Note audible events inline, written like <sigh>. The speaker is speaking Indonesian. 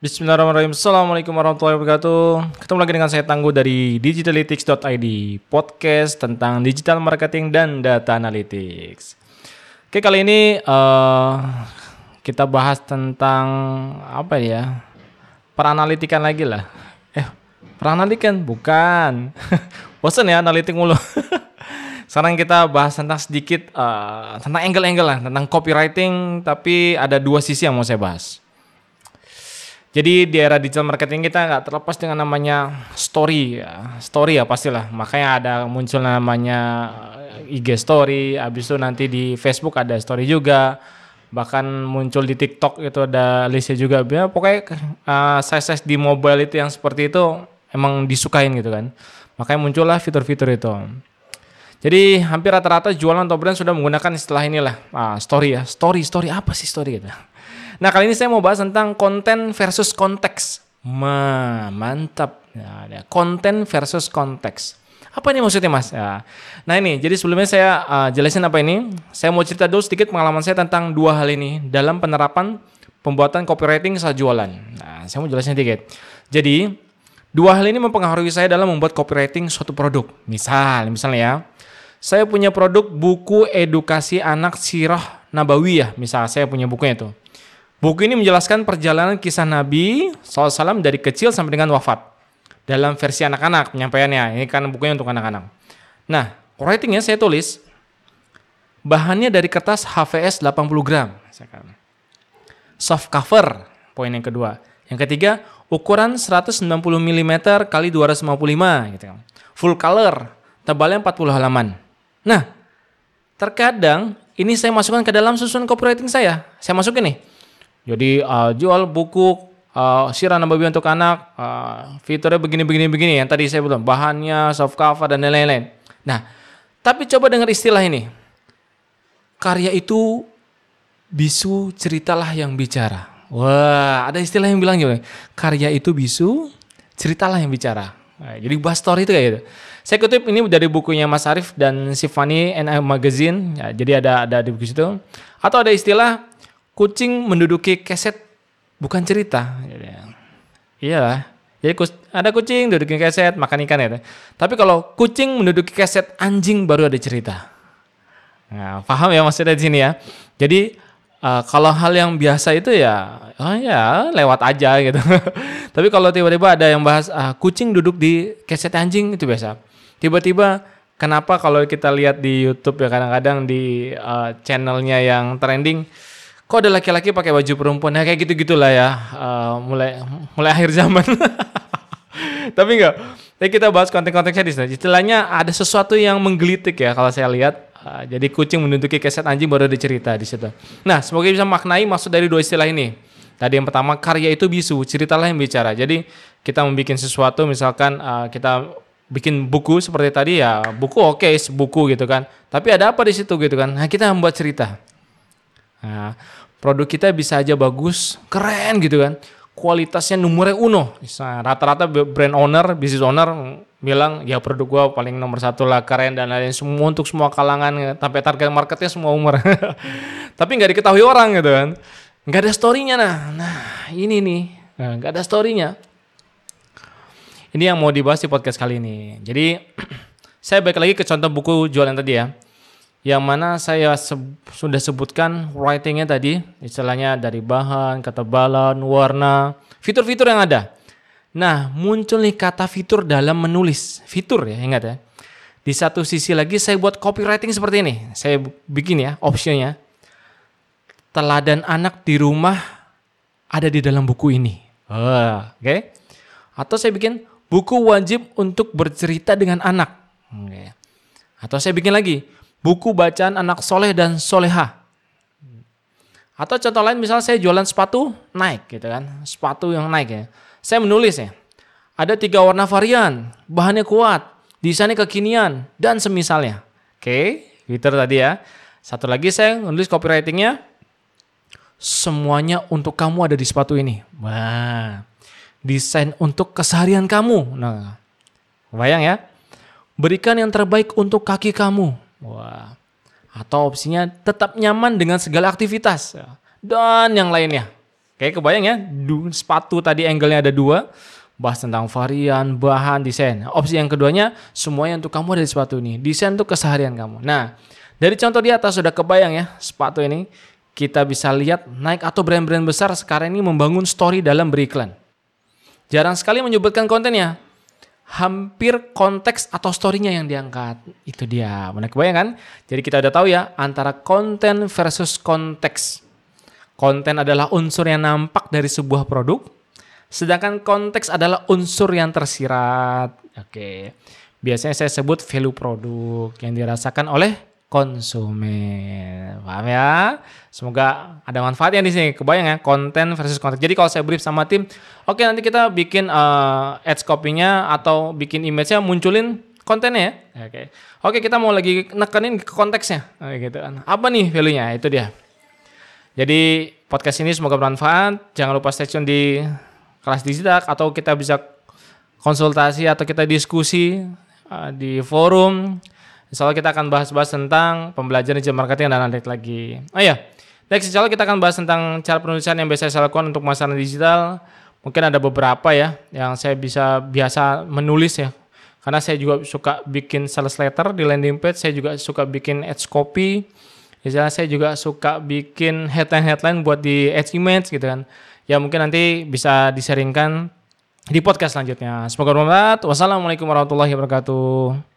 Bismillahirrahmanirrahim. Assalamualaikum warahmatullahi wabarakatuh. Ketemu lagi dengan saya Tangguh dari digitalytics.id, podcast tentang digital marketing dan data analytics. Oke, kali ini uh, kita bahas tentang apa ya? Peranalitikan lagi lah. Eh, peranalitikan bukan. <laughs> Bosan ya analitik mulu. <laughs> Sekarang kita bahas tentang sedikit uh, tentang angle-angle lah, tentang copywriting, tapi ada dua sisi yang mau saya bahas. Jadi di era digital marketing kita nggak terlepas dengan namanya story ya. Story ya pastilah. Makanya ada muncul namanya eh, IG story, habis itu nanti di Facebook ada story juga. Bahkan muncul di TikTok itu ada listnya juga. Ya, pokoknya uh, size-size di mobile itu yang seperti itu emang disukain gitu kan. Makanya muncullah fitur-fitur itu. Jadi hampir rata-rata jualan atau brand sudah menggunakan istilah inilah ah, story ya. Story, story apa sih story gitu? Nah kali ini saya mau bahas tentang konten versus konteks. Ma, mantap. Ya, ya. Konten versus konteks. Apa ini maksudnya mas? Ya. Nah ini, jadi sebelumnya saya uh, jelasin apa ini. Saya mau cerita dulu sedikit pengalaman saya tentang dua hal ini dalam penerapan pembuatan copywriting saat jualan. Nah, saya mau jelasin sedikit. Jadi, dua hal ini mempengaruhi saya dalam membuat copywriting suatu produk. Misal, misalnya ya, saya punya produk buku edukasi anak sirah nabawiyah. Misal, saya punya bukunya itu. Buku ini menjelaskan perjalanan kisah Nabi SAW dari kecil sampai dengan wafat. Dalam versi anak-anak penyampaiannya. Ini kan bukunya untuk anak-anak. Nah, writingnya saya tulis. Bahannya dari kertas HVS 80 gram. Soft cover, poin yang kedua. Yang ketiga, ukuran 190 mm kali 255 gitu kan. Full color, tebalnya 40 halaman. Nah, terkadang ini saya masukkan ke dalam susunan copywriting saya. Saya masukin nih jadi uh, jual buku uh, sirah nabawi untuk anak, uh, fiturnya begini-begini begini yang tadi saya bilang, bahannya, soft cover dan lain-lain. Nah, tapi coba dengar istilah ini. Karya itu bisu, ceritalah yang bicara. Wah, ada istilah yang bilang juga, karya itu bisu, ceritalah yang bicara. Nah, jadi bahas story itu kayak gitu. Saya kutip ini dari bukunya Mas Arif dan Sifani NI Magazine. Ya, jadi ada ada di buku situ. Atau ada istilah kucing menduduki keset bukan cerita. Iya Jadi ada kucing duduki keset makan ikan ya. Tapi kalau kucing menduduki keset anjing baru ada cerita. Nah, paham ya maksudnya di sini ya. Jadi uh, kalau hal yang biasa itu ya, oh ya lewat aja gitu. <laughs> Tapi kalau tiba-tiba ada yang bahas uh, kucing duduk di keset anjing itu biasa. Tiba-tiba kenapa kalau kita lihat di YouTube ya kadang-kadang di uh, channelnya yang trending kok ada laki-laki pakai baju perempuan? Ya kayak gitu gitulah ya. Uh, mulai mulai akhir zaman. <laughs> Tapi enggak. Tapi kita bahas konten-kontennya di sini. Istilahnya ada sesuatu yang menggelitik ya kalau saya lihat. Uh, jadi kucing menduduki keset anjing baru ada cerita di situ. Nah semoga bisa maknai maksud dari dua istilah ini. Tadi yang pertama karya itu bisu. Ceritalah yang bicara. Jadi kita membuat sesuatu misalkan uh, kita bikin buku seperti tadi ya buku oke okay, buku gitu kan. Tapi ada apa di situ gitu kan? Nah kita membuat cerita Nah, produk kita bisa aja bagus, keren gitu kan. Kualitasnya nomornya uno. Rata-rata brand owner, business owner bilang ya produk gua paling nomor satu lah keren dan lain semua untuk semua kalangan sampai target marketnya semua umur. <laughs> Tapi nggak diketahui orang gitu kan. Nggak ada storynya nah. Nah ini nih, nah, nggak ada storynya. Ini yang mau dibahas di podcast kali ini. Jadi <clears throat> saya balik lagi ke contoh buku jualan tadi ya yang mana saya se sudah sebutkan writingnya tadi, istilahnya dari bahan, ketebalan, warna, fitur-fitur yang ada. Nah, muncul nih kata fitur dalam menulis. Fitur ya, ingat ya. Di satu sisi lagi saya buat copywriting seperti ini. Saya bikin ya opsinya. Teladan anak di rumah ada di dalam buku ini. Oh, Oke. Okay? Atau saya bikin buku wajib untuk bercerita dengan anak. Okay. Atau saya bikin lagi buku bacaan anak soleh dan soleha. Atau contoh lain misalnya saya jualan sepatu naik gitu kan, sepatu yang naik ya. Saya menulis ya, ada tiga warna varian, bahannya kuat, desainnya kekinian, dan semisalnya. Oke, Twitter tadi ya. Satu lagi saya menulis copywritingnya, semuanya untuk kamu ada di sepatu ini. Wah, desain untuk keseharian kamu. Nah, bayang ya. Berikan yang terbaik untuk kaki kamu. Wah. Atau opsinya tetap nyaman dengan segala aktivitas. Dan yang lainnya. Kayak kebayang ya, sepatu tadi angle-nya ada dua, bahas tentang varian, bahan, desain. Opsi yang keduanya, semuanya untuk kamu dari sepatu ini. Desain untuk keseharian kamu. Nah, dari contoh di atas sudah kebayang ya, sepatu ini kita bisa lihat naik atau brand-brand besar sekarang ini membangun story dalam beriklan. Jarang sekali menyebutkan kontennya. Hampir konteks atau story-nya yang diangkat. Itu dia. Mana kebayang kan? Jadi kita udah tahu ya antara konten versus konteks. Konten adalah unsur yang nampak dari sebuah produk, sedangkan konteks adalah unsur yang tersirat. Oke. Biasanya saya sebut value produk yang dirasakan oleh konsumen. Paham ya? Semoga ada manfaatnya di sini. Kebayang ya, konten versus konteks. Jadi kalau saya brief sama tim, oke okay, nanti kita bikin uh, ads copy-nya atau bikin image-nya munculin kontennya ya. Oke. Okay. Oke, okay, kita mau lagi nekenin ke konteksnya. Gitu kan. Apa nih value-nya? Itu dia. Jadi podcast ini semoga bermanfaat. Jangan lupa stay tune di kelas digital atau kita bisa konsultasi atau kita diskusi uh, di forum. Insya Allah kita akan bahas-bahas tentang pembelajaran digital marketing dan analytics lagi. Oh iya, next insya Allah kita akan bahas tentang cara penulisan yang biasa saya lakukan untuk masalah digital. Mungkin ada beberapa ya yang saya bisa biasa menulis ya. Karena saya juga suka bikin sales letter di landing page, saya juga suka bikin ads copy, Misalnya saya juga suka bikin headline-headline buat di Edge Image gitu kan. Ya mungkin nanti bisa diseringkan di podcast selanjutnya. Semoga bermanfaat. Wassalamualaikum warahmatullahi wabarakatuh.